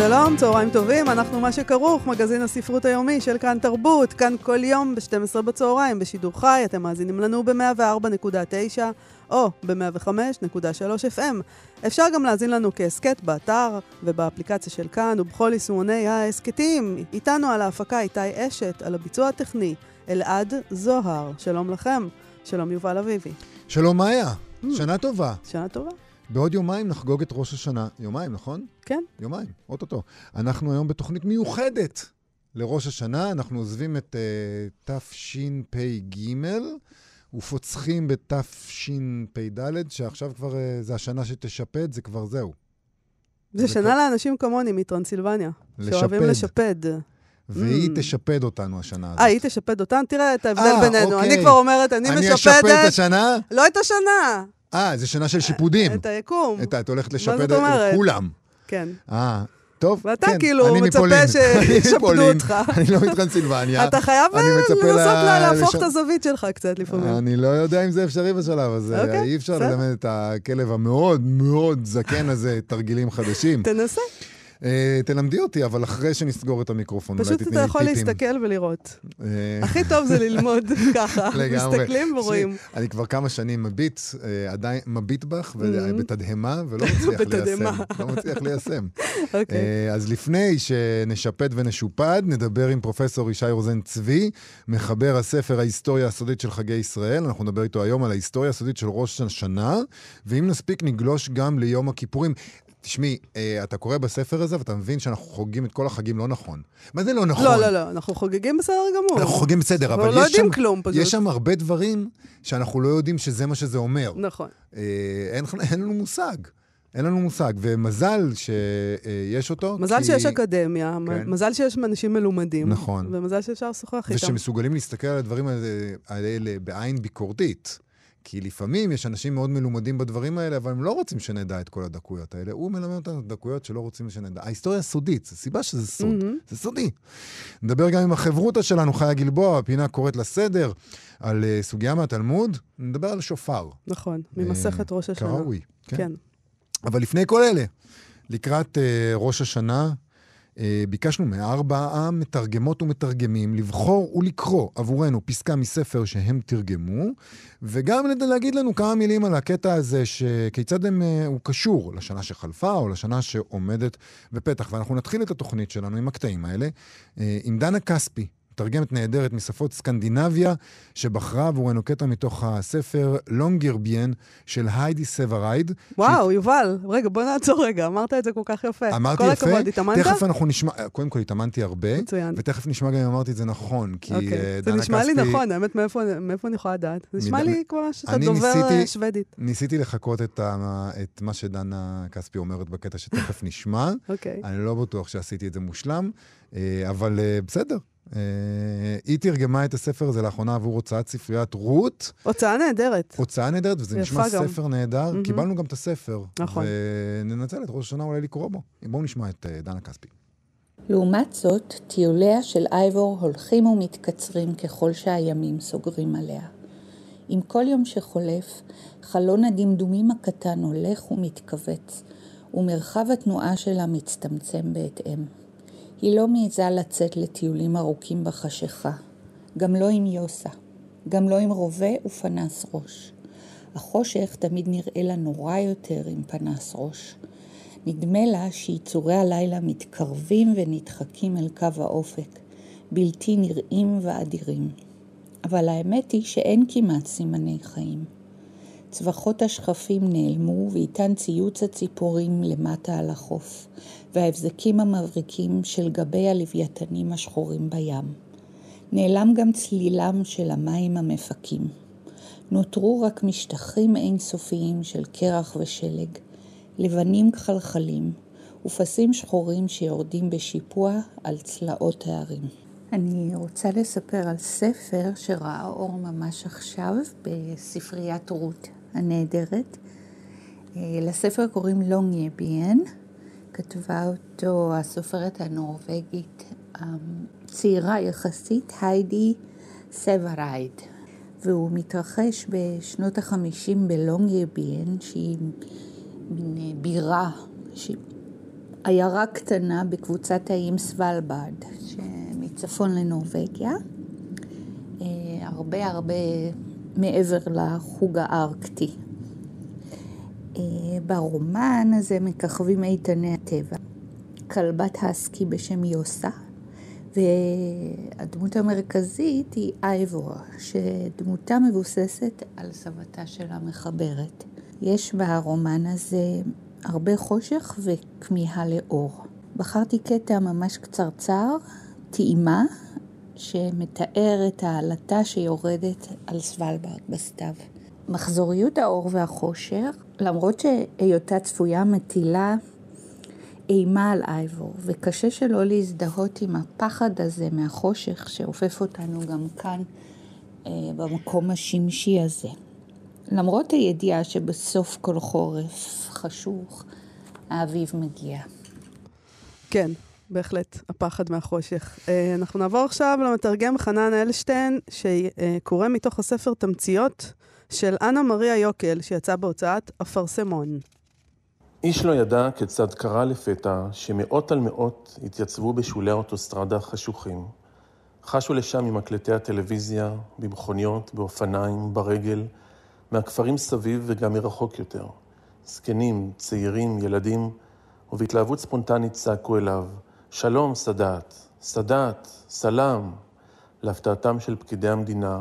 שלום, צהריים טובים, אנחנו מה שכרוך, מגזין הספרות היומי של כאן תרבות, כאן כל יום ב-12 בצהריים, בשידור חי, אתם מאזינים לנו ב-104.9 או ב-105.3 FM. אפשר גם להאזין לנו כהסכת באתר ובאפליקציה של כאן ובכל יישומוני ההסכתים. איתנו על ההפקה איתי אשת, על הביצוע הטכני אלעד זוהר. שלום לכם, שלום יובל אביבי. שלום מאיה, mm. שנה טובה. שנה טובה. בעוד יומיים נחגוג את ראש השנה. יומיים, נכון? כן. יומיים, אוטוטו. אנחנו היום בתוכנית מיוחדת לראש השנה. אנחנו עוזבים את uh, תשפ"ג ופוצחים בתשפ"ד, שעכשיו כבר uh, זה השנה שתשפד, זה כבר זהו. זה, שנה כבר... לאנשים כמוני מטרנסילבניה. לשפד. שאוהבים לשפד. והיא mm. תשפד אותנו השנה הזאת. אה, היא תשפד אותנו? תראה את ההבדל 아, בינינו. אוקיי. אני כבר אומרת, אני, אני משפדת... אני אשפד את השנה? לא את השנה. אה, זה שנה של שיפודים. את היקום. את, את הולכת לשפד את כולם. כן. אה, טוב, ואתה כן, כאילו מצפה שישפדו אותך. אני לא מטרנסילבניה. אתה חייב לנסות להפוך את הזווית שלך קצת לפעמים. אני לא יודע אם זה אפשרי בשלב הזה. אוקיי, אי אפשר ללמד את הכלב המאוד מאוד זקן הזה תרגילים חדשים. תנסה. אה, תלמדי אותי, אבל אחרי שנסגור את המיקרופון, אולי תתני לי טיפים. פשוט אתה יכול להסתכל ולראות. אה, הכי טוב זה ללמוד ככה. לגמרי. מסתכלים ורואים. אני כבר כמה שנים מביט, אה, עדיין מביט בך, בתדהמה, ולא מצליח ליישם. לא מצליח ליישם. אוקיי. אז לפני שנשפט ונשופד, נדבר עם פרופסור ישי רוזן צבי, מחבר הספר ההיסטוריה הסודית של חגי ישראל. אנחנו נדבר איתו היום על ההיסטוריה הסודית של ראש השנה, ואם נספיק נגלוש גם ליום הכיפורים. תשמעי, אה, אתה קורא בספר הזה ואתה מבין שאנחנו חוגגים את כל החגים לא נכון. מה זה לא נכון? לא, לא, לא, אנחנו חוגגים בסדר גמור. אנחנו חוגגים בסדר, אבל לא יש, שם, כלום, פשוט. יש שם הרבה דברים שאנחנו לא יודעים שזה מה שזה אומר. נכון. אה, אין, אין לנו מושג. אין לנו מושג, ומזל שיש אותו. מזל כי... שיש אקדמיה, כן. מזל שיש אנשים מלומדים. נכון. ומזל שאפשר לשוחח איתם. ושמסוגלים להסתכל על הדברים האלה, האלה בעין ביקורתית. כי לפעמים יש אנשים מאוד מלומדים בדברים האלה, אבל הם לא רוצים שנדע את כל הדקויות האלה. הוא מלמד אותנו דקויות שלא רוצים שנדע. ההיסטוריה סודית, זו סיבה שזה סוד, mm-hmm. זה סודי. נדבר גם עם החברותא שלנו, חיה גלבוע, הפינה קוראת לסדר, על uh, סוגיה מהתלמוד, נדבר על שופר. נכון, ממסכת uh, ראש השנה. כראוי, כן. כן. אבל לפני כל אלה, לקראת uh, ראש השנה, אה, ביקשנו מארבעה מתרגמות ומתרגמים לבחור ולקרוא עבורנו פסקה מספר שהם תרגמו, וגם להגיד לנו כמה מילים על הקטע הזה, שכיצד הם, אה, הוא קשור לשנה שחלפה או לשנה שעומדת בפתח. ואנחנו נתחיל את התוכנית שלנו עם הקטעים האלה, אה, עם דנה כספי, מתרגמת נהדרת משפות סקנדינביה, שבחרה עבורנו קטע מתוך הספר לונגיירביאן של היידי סוורייד. וואו, ש... יובל, רגע, בוא נעצור רגע, אמרת את זה כל כך יפה. אמרתי כל יפה? הכבוד, התאמנת? תכף אנחנו נשמע, קודם כל התאמנתי הרבה. מצוין. ותכף נשמע גם אם אמרתי את זה נכון, כי אוקיי. אה, זה נשמע כספי... לי נכון, האמת, מאיפה, מאיפה אני יכולה לדעת? זה נשמע מד... לי כמו שאתה דובר ניסיתי, אה, שוודית. ניסיתי לחקות את, ה... את מה שדנה כספי אומרת בקטע שתכף נשמע. אוקיי. אני לא בטוח שעשיתי את זה מושלם, אה, אבל בסדר, אה, היא תרגמה את הספר הזה לאחרונה עבור הוצאת ספריית רות. הוצאה נהדרת. הוצאה נהדרת, וזה נשמע גם. ספר נהדר. Mm-hmm. קיבלנו גם את הספר. נכון. וננצל את ראש השנה אולי לקרוא בו. בואו נשמע את uh, דנה כספי. לעומת זאת, טיוליה של אייבור הולכים ומתקצרים ככל שהימים סוגרים עליה. עם כל יום שחולף, חלון הדמדומים הקטן הולך ומתכווץ, ומרחב התנועה שלה מצטמצם בהתאם. היא לא מעיזה לצאת לטיולים ארוכים בחשיכה, גם לא עם יוסה, גם לא עם רובה ופנס ראש. החושך תמיד נראה לה נורא יותר עם פנס ראש. נדמה לה שיצורי הלילה מתקרבים ונדחקים אל קו האופק, בלתי נראים ואדירים. אבל האמת היא שאין כמעט סימני חיים. צווחות השכפים נעלמו ואיתן ציוץ הציפורים למטה על החוף, וההבזקים המבריקים של גבי הלוויתנים השחורים בים. נעלם גם צלילם של המים המפקים. נותרו רק משטחים אינסופיים של קרח ושלג, לבנים כחלחלים, ופסים שחורים שיורדים בשיפוע על צלעות ההרים. אני רוצה לספר על ספר שראה אור ממש עכשיו בספריית רות הנהדרת. אה, לספר קוראים לונגיירביאן, כתבה אותו הסופרת הנורבגית הצעירה יחסית, היידי סברייד, והוא מתרחש בשנות החמישים בלונגיירביאן, שהיא מין בירה, עיירה קטנה בקבוצת האיים סוולברד, מצפון לנורבגיה, אה, הרבה הרבה מעבר לחוג הארקטי. אה, ברומן הזה מככבים איתני הטבע, כלבת הסקי בשם יוסה, והדמות המרכזית היא אייבור, שדמותה מבוססת על סבתה של המחברת. יש ברומן הזה הרבה חושך וכמיהה לאור. בחרתי קטע ממש קצרצר, טעימה, שמתאר את העלטה שיורדת על סוולברד בסתיו. מחזוריות האור והחושך, למרות שהיותה צפויה מטילה אימה על אייבור, וקשה שלא להזדהות עם הפחד הזה מהחושך שאופף אותנו גם כאן אה, במקום השמשי הזה. למרות הידיעה שבסוף כל חורף חשוך, האביב מגיע. כן, בהחלט, הפחד מהחושך. אה, אנחנו נעבור עכשיו למתרגם חנן אלשטיין, שקורא מתוך הספר תמציות של אנה מריה יוקל, שיצא בהוצאת אפרסמון. איש לא ידע כיצד קרה לפתע שמאות על מאות התייצבו בשולי האוטוסטרדה החשוכים. חשו לשם ממקלטי הטלוויזיה, במכוניות, באופניים, ברגל, מהכפרים סביב וגם מרחוק יותר. זקנים, צעירים, ילדים, ובהתלהבות ספונטנית צעקו אליו, שלום, סאדאת, סאדאת, סלאם, להפתעתם של פקידי המדינה,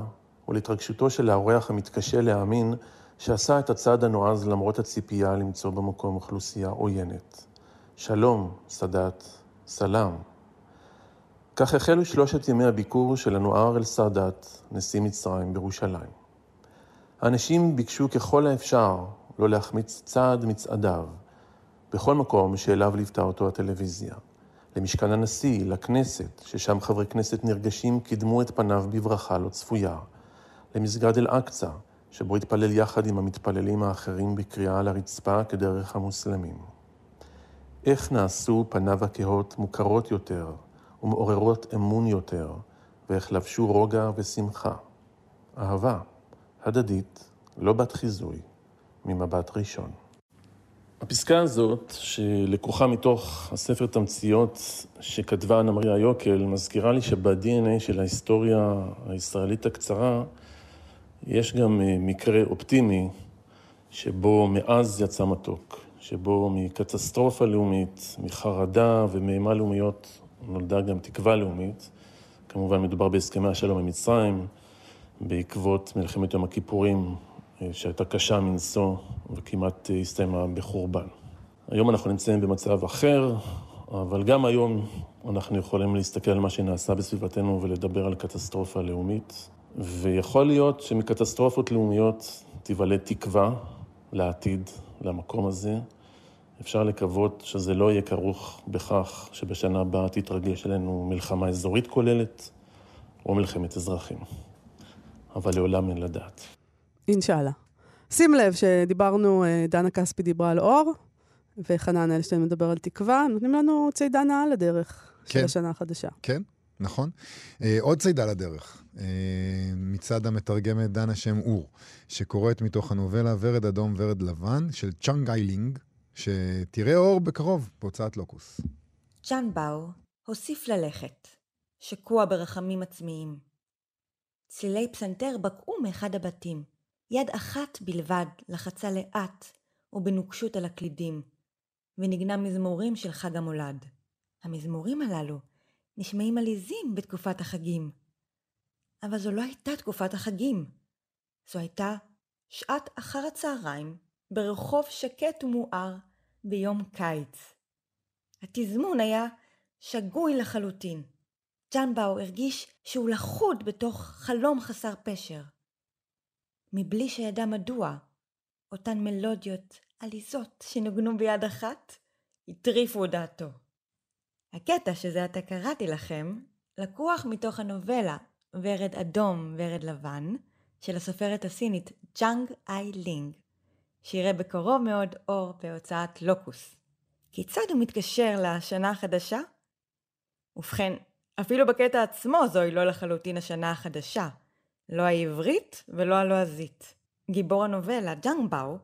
ולהתרגשותו של האורח המתקשה להאמין שעשה את הצעד הנועז למרות הציפייה למצוא במקום אוכלוסייה עוינת. שלום, סאדאת, סלאם. כך החלו שלושת ימי הביקור של אנואר אל-סאדאת, נשיא מצרים בירושלים. האנשים ביקשו ככל האפשר לא להחמיץ צעד מצעדיו, בכל מקום שאליו ליוותה אותו הטלוויזיה. למשכן הנשיא, לכנסת, ששם חברי כנסת נרגשים קידמו את פניו בברכה לא צפויה. למסגד אל-אקצא, שבו התפלל יחד עם המתפללים האחרים בקריאה על הרצפה כדרך המוסלמים. איך נעשו פניו הכהות מוכרות יותר ומעוררות אמון יותר, ואיך לבשו רוגע ושמחה. אהבה, הדדית, לא בת חיזוי, ממבט ראשון. הפסקה הזאת, שלקוחה מתוך הספר תמציות שכתבה אנה מריה יוקל, מזכירה לי שב-DNA של ההיסטוריה הישראלית הקצרה, יש גם אה, מקרה אופטימי שבו מאז יצא מתוק, שבו מקטסטרופה לאומית, מחרדה ומאימה לאומיות נולדה גם תקווה לאומית. כמובן מדובר בהסכמי השלום עם מצרים, בעקבות מלחמת יום הכיפורים שהייתה קשה מנשוא וכמעט הסתיימה בחורבן. היום אנחנו נמצאים במצב אחר, אבל גם היום אנחנו יכולים להסתכל על מה שנעשה בסביבתנו ולדבר על קטסטרופה לאומית. ויכול להיות שמקטסטרופות לאומיות תיוולד תקווה לעתיד, למקום הזה. אפשר לקוות שזה לא יהיה כרוך בכך שבשנה הבאה תתרגש עלינו מלחמה אזורית כוללת או מלחמת אזרחים. אבל לעולם אין לדעת. אינשאללה. שים לב שדיברנו, אה, דנה כספי דיברה על אור, וחנן אלשטיין מדבר על תקווה, נותנים לנו צידנה על הדרך כן. של השנה החדשה. כן, נכון. אה, עוד צידה לדרך, אה, מצד המתרגמת דנה שם אור, שקוראת מתוך הנובלה ורד אדום ורד לבן של צ'אנג איילינג, שתראה אור בקרוב בהוצאת לוקוס. צ'אן באו הוסיף ללכת, שקוע ברחמים עצמיים. צלילי פסנתר בקעו מאחד הבתים. יד אחת בלבד לחצה לאט ובנוקשות על הקלידים, ונגנה מזמורים של חג המולד. המזמורים הללו נשמעים עליזים בתקופת החגים. אבל זו לא הייתה תקופת החגים. זו הייתה שעת אחר הצהריים ברחוב שקט ומואר ביום קיץ. התזמון היה שגוי לחלוטין. ג'אנבאו הרגיש שהוא לכוד בתוך חלום חסר פשר. מבלי שידע מדוע, אותן מלודיות עליזות שנוגנו ביד אחת, הטריפו דעתו. הקטע שזה עתה קראתי לכם, לקוח מתוך הנובלה ורד אדום ורד לבן של הסופרת הסינית ג'אנג איי לינג, שיראה בקרוב מאוד אור בהוצאת לוקוס. כיצד הוא מתקשר לשנה החדשה? ובכן, אפילו בקטע עצמו זוהי לא לחלוטין השנה החדשה, לא העברית ולא הלועזית. גיבור הנובלה, ג'אנג באו,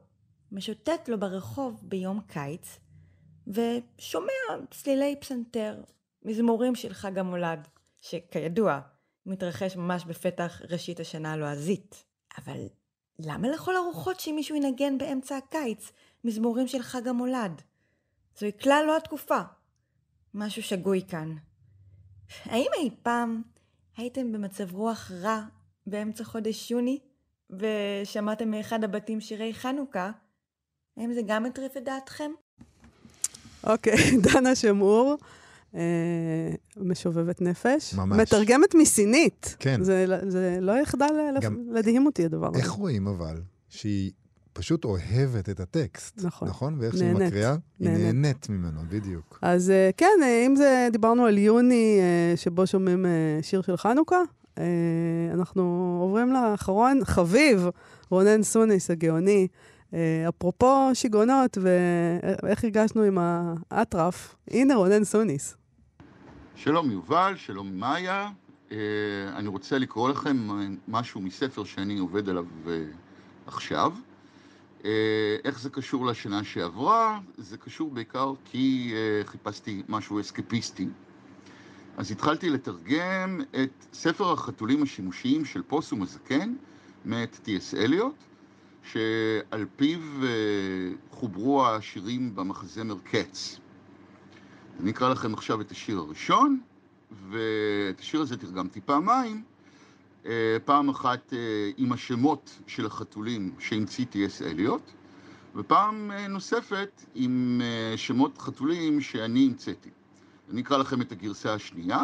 משוטט לו ברחוב ביום קיץ, ושומע צלילי פסנתר, מזמורים של חג המולד, שכידוע, מתרחש ממש בפתח ראשית השנה הלועזית. אבל למה לכל הרוחות שמישהו ינגן באמצע הקיץ מזמורים של חג המולד? זוהי כלל לא התקופה. משהו שגוי כאן. האם אי פעם הייתם במצב רוח רע באמצע חודש יוני ושמעתם מאחד הבתים שירי חנוכה? האם זה גם הטריף את דעתכם? אוקיי, דנה שמעור, אה, משובבת נפש. ממש. מתרגמת מסינית. כן. זה, זה לא יחדל גם- להדהים אותי, הדבר הזה. איך רואים אבל שהיא פשוט אוהבת את הטקסט? נכון. נכון? ואיך שהיא נהנית. מקריאה, היא נהנית. נהנית ממנו, בדיוק. אז אה, כן, אה, אם זה, דיברנו על יוני, שבו שומעים שיר של חנוכה, אנחנו עוברים לאחרון, חביב, רונן סוניס הגאוני. אה, אפרופו שיגעונות ואיך הגשנו עם האטרף, הנה רונן סוניס. שלום יובל, שלום מאיה. אה, אני רוצה לקרוא לכם משהו מספר שאני עובד עליו אה, עכשיו. איך זה קשור לשנה שעברה? זה קשור בעיקר כי חיפשתי משהו אסקפיסטי. אז התחלתי לתרגם את ספר החתולים השימושיים של פוסום הזקן מאת טי.אס. אליוט, שעל פיו אה, חוברו השירים במחזמר קץ. אני אקרא לכם עכשיו את השיר הראשון, ואת השיר הזה תרגמתי פעמיים. אה, פעם אחת אה, עם השמות של החתולים שהמציא טי.אס. אליוט, ופעם נוספת עם שמות חתולים שאני המצאתי. אני אקרא לכם את הגרסה השנייה,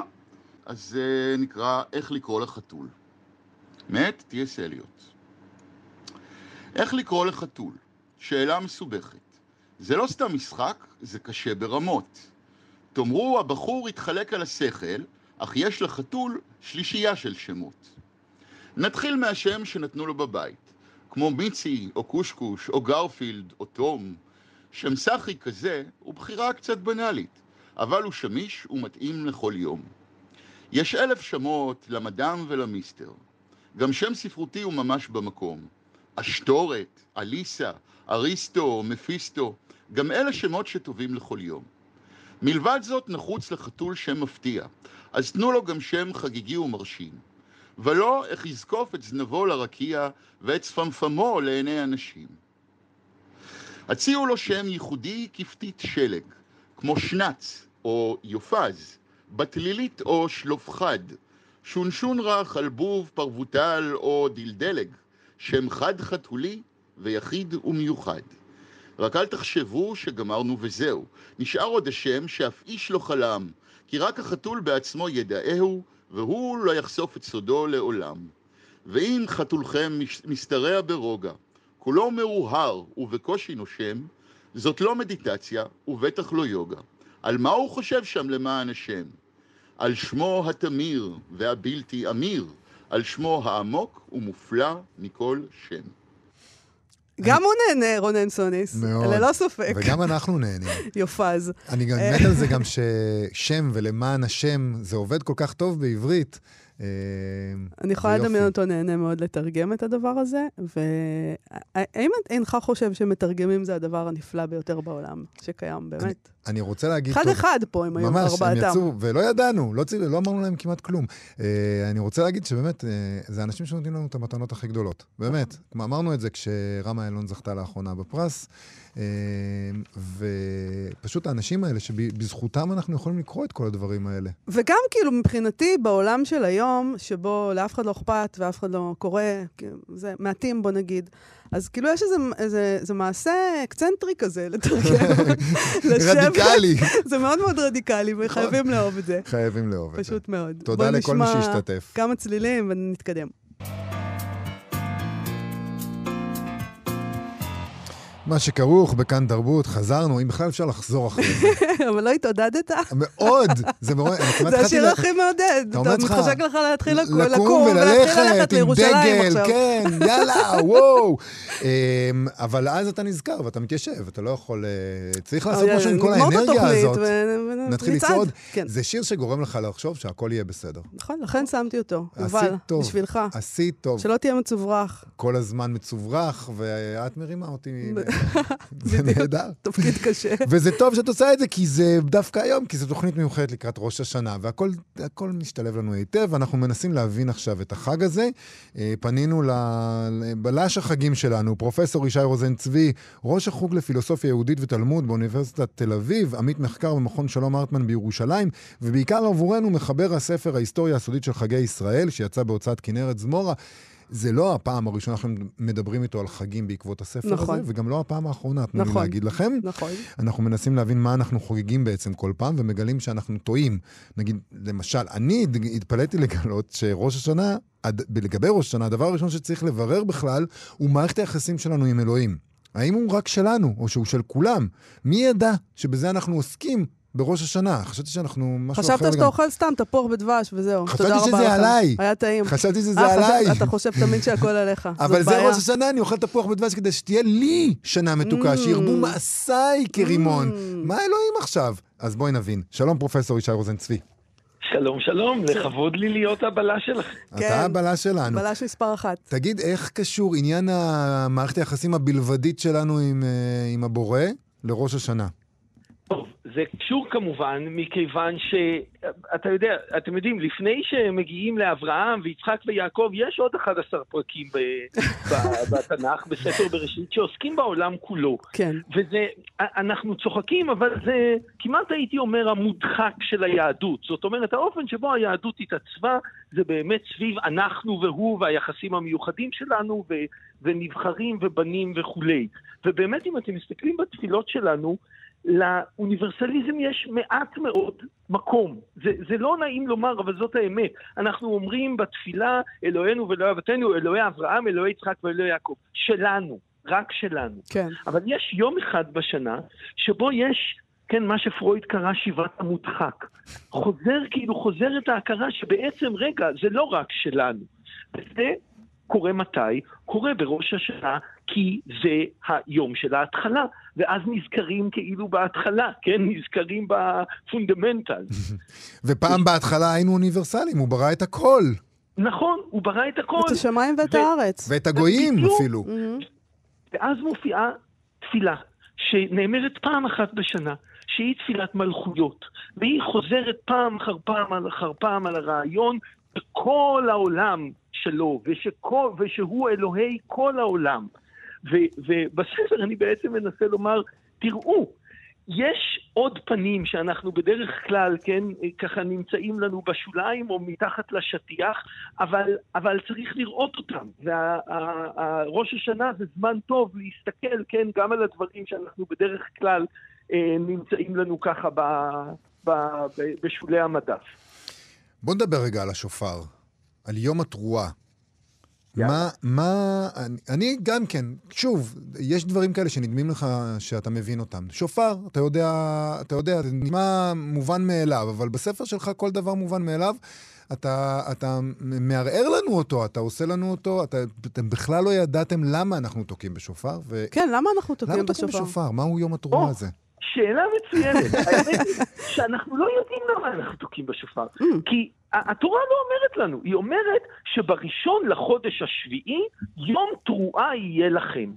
אז זה נקרא איך לקרוא לחתול. מאת טי.אס. אליוט. איך לקרוא לחתול? שאלה מסובכת. זה לא סתם משחק, זה קשה ברמות. תאמרו, הבחור התחלק על השכל, אך יש לחתול שלישייה של שמות. נתחיל מהשם שנתנו לו בבית, כמו מיצי, או קושקוש, או גרפילד, או תום. שם סחי כזה הוא בחירה קצת בנאלית, אבל הוא שמיש ומתאים לכל יום. יש אלף שמות למדאם ולמיסטר. גם שם ספרותי הוא ממש במקום. אשתורת, אליסה, אריסטו, מפיסטו, גם אלה שמות שטובים לכל יום. מלבד זאת נחוץ לחתול שם מפתיע, אז תנו לו גם שם חגיגי ומרשים. ולא איך יזקוף את זנבו לרקיע ואת שפמפמו לעיני אנשים. הציעו לו שם ייחודי כפתית שלג, כמו שנץ או יופז, בתלילית או שלופחד, שונשון רך, אלבוב, פרבוטל או דלדלג, שם חד חתולי ויחיד ומיוחד. רק אל תחשבו שגמרנו וזהו. נשאר עוד השם שאף איש לא חלם, כי רק החתול בעצמו ידעהו, והוא לא יחשוף את סודו לעולם. ואם חתולכם מש- משתרע ברוגע, כולו מאוהר ובקושי נושם, זאת לא מדיטציה ובטח לא יוגה. על מה הוא חושב שם למען השם? על שמו התמיר והבלתי אמיר, על שמו העמוק ומופלא מכל שם. גם הוא נהנה, רונן סוניס. מאוד. ללא ספק. וגם אנחנו נהנים. יופז. אני גם מת על זה גם ששם ולמען השם, זה עובד כל כך טוב בעברית. אה, אני יכולה לדמיין. אותו נהנה מאוד לתרגם את הדבר הזה, והאם אינך חושב שמתרגמים זה הדבר הנפלא ביותר בעולם שקיים, באמת? אני רוצה להגיד... אחד-אחד פה הם היו ממש, הם ארבעתם. יצאו, ולא ידענו, לא, לא אמרנו להם כמעט כלום. אה, אני רוצה להגיד שבאמת, אה, זה אנשים שנותנים לנו את המתנות הכי גדולות. באמת. כמו אמרנו את זה כשרמה אילון זכתה לאחרונה בפרס, אה, ופשוט האנשים האלה, שבזכותם אנחנו יכולים לקרוא את כל הדברים האלה. וגם כאילו מבחינתי, בעולם של היום, שבו לאף אחד לא אכפת ואף אחד לא קורא, כאילו, זה מעטים בוא נגיד, אז כאילו יש איזה, איזה, איזה מעשה אקצנטרי כזה לתרגם. לשבת. רדיקלי. זה מאוד מאוד רדיקלי, וחייבים לאהוב את זה. חייבים לאהוב את זה. פשוט מאוד. תודה בוא לכל מי נשמע שהשתתף. כמה צלילים ונתקדם. מה שכרוך בכאן תרבות, חזרנו, אם בכלל אפשר לחזור אחרי זה. אבל לא התעודדת? מאוד, זה מאוד, השיר הכי מעודד. אתה מתחשק לך להתחיל לקום ולהתחיל ללכת וללכת עם לירושלים עכשיו. כן, יאללה, וואו. אמ, אבל אז אתה נזכר ואתה מתיישב, אתה לא יכול... אה, צריך לעשות משהו עם כל האנרגיה הזאת. נתחיל. לצעוד. כן. זה שיר שגורם לך לחשוב שהכל יהיה בסדר. נכון, לכן שמתי אותו. עשית טוב. בשבילך. עשית טוב. שלא תהיה מצוברח. כל הזמן מצוברח, ואת מרימה אותי. זה. נהדר. תפקיד קשה. וזה טוב שאת עושה את זה, כי זה דווקא היום, כי זו תוכנית מיוחדת לקראת ראש השנה, והכל הכל משתלב לנו היטב, ואנחנו מנסים להבין עכשיו את החג הזה. אה, פנינו לבלש החגים שלנו, פרופסור ישי רוזן צבי, ראש החוג לפילוסופיה יהודית ותלמוד באוניברסיטת תל אביב, עמית מחקר במכון שלום הרטמן בירושלים, ובעיקר עבורנו מחבר הספר ההיסטוריה הסודית של חגי ישראל, שיצא בהוצאת כנרת זמורה. זה לא הפעם הראשונה שאנחנו מדברים איתו על חגים בעקבות הספר נכון. הזה, וגם לא הפעם האחרונה, תנו לי נכון. להגיד לכם. נכון. אנחנו מנסים להבין מה אנחנו חוגגים בעצם כל פעם, ומגלים שאנחנו טועים. נגיד, למשל, אני התפלאתי לגלות שראש השנה, לגבי ראש השנה, הדבר הראשון שצריך לברר בכלל, הוא מערכת היחסים שלנו עם אלוהים. האם הוא רק שלנו, או שהוא של כולם? מי ידע שבזה אנחנו עוסקים בראש השנה? חשבתי שאנחנו משהו אחר חשבת שאתה אוכל סתם תפוח בדבש וזהו. חשבתי תודה רבה שזה לך. עליי. היה טעים. חשבתי שזה אה, חשבת- עליי. אתה חושב תמיד שהכל עליך. אבל זה. ראש השנה, אני אוכל תפוח בדבש כדי שתהיה לי שנה מתוקה, Mm. שירבו מעשיי כרימון. Mm. מה אלוהים עכשיו? אז בואי נבין. שלום, פרופסור ישי רוזן צבי. שלום, שלום, לכבוד לי להיות הבלש שלכם. כן. אתה הבלש שלנו. בלש מספר אחת. תגיד, איך קשור עניין המערכת היחסים הבלבדית שלנו עם, אה, עם הבורא לראש השנה? טוב, זה קשור כמובן, מכיוון שאתה יודע, אתם יודעים, לפני שמגיעים לאברהם ויצחק ויעקב, יש עוד 11 פרקים ב, ב, בתנ"ך, בספר בראשית, שעוסקים בעולם כולו. כן. וזה, אנחנו צוחקים, אבל זה כמעט הייתי אומר המודחק של היהדות. זאת אומרת, האופן שבו היהדות התעצבה, זה באמת סביב אנחנו והוא והיחסים המיוחדים שלנו, ו, ונבחרים ובנים וכולי. ובאמת, אם אתם מסתכלים בתפילות שלנו, לאוניברסליזם יש מעט מאוד מקום. זה, זה לא נעים לומר, אבל זאת האמת. אנחנו אומרים בתפילה, אלוהינו ואלוהי אבותינו, אלוהי אברהם, אלוהי יצחק ואלוהי יעקב. שלנו, רק שלנו. כן. אבל יש יום אחד בשנה שבו יש, כן, מה שפרויד קרא שיבת המודחק. חוזר, כאילו חוזרת ההכרה שבעצם, רגע, זה לא רק שלנו. וזה קורה מתי? קורה בראש השנה, כי זה היום של ההתחלה. ואז נזכרים כאילו בהתחלה, כן? נזכרים בפונדמנטל. ופעם בהתחלה היינו אוניברסליים, הוא ברא את הכל. נכון, הוא ברא את הכל. את השמיים ואת ו- הארץ. ואת הגויים. אפילו. מהמם. ואז מופיעה תפילה, שנאמרת פעם אחת בשנה, שהיא תפילת מלכויות. והיא חוזרת פעם אחר פעם על- אחר פעם על הרעיון שכל העולם שלו, ושכל, ושהוא אלוהי כל העולם. ו- ובספר אני בעצם מנסה לומר, תראו, יש עוד פנים שאנחנו בדרך כלל, כן, ככה נמצאים לנו בשוליים או מתחת לשטיח, אבל, אבל צריך לראות אותם. וראש השנה זה זמן טוב להסתכל, כן, גם על הדברים שאנחנו בדרך כלל אה, נמצאים לנו ככה ב, ב, ב, בשולי המדף. בוא נדבר רגע על השופר, על יום התרועה. מה, מה, אני, אני גם כן, שוב, יש דברים כאלה שנדמים לך שאתה מבין אותם. שופר, אתה יודע, אתה יודע, זה נשמע מובן מאליו, אבל בספר שלך כל דבר מובן מאליו. אתה, אתה מערער לנו אותו, אתה עושה לנו אותו, אתה, אתם בכלל לא ידעתם למה אנחנו תוקעים בשופר, ו... כן, למה אנחנו תוקעים למה תוקעים בשופר? בשופר? מהו יום התרועה או. הזה? שאלה מצוינת. האמת היא שאנחנו לא יודעים למה אנחנו תוקעים בשופר. Mm. כי התורה לא אומרת לנו, היא אומרת שבראשון לחודש השביעי, יום תרועה יהיה לכם.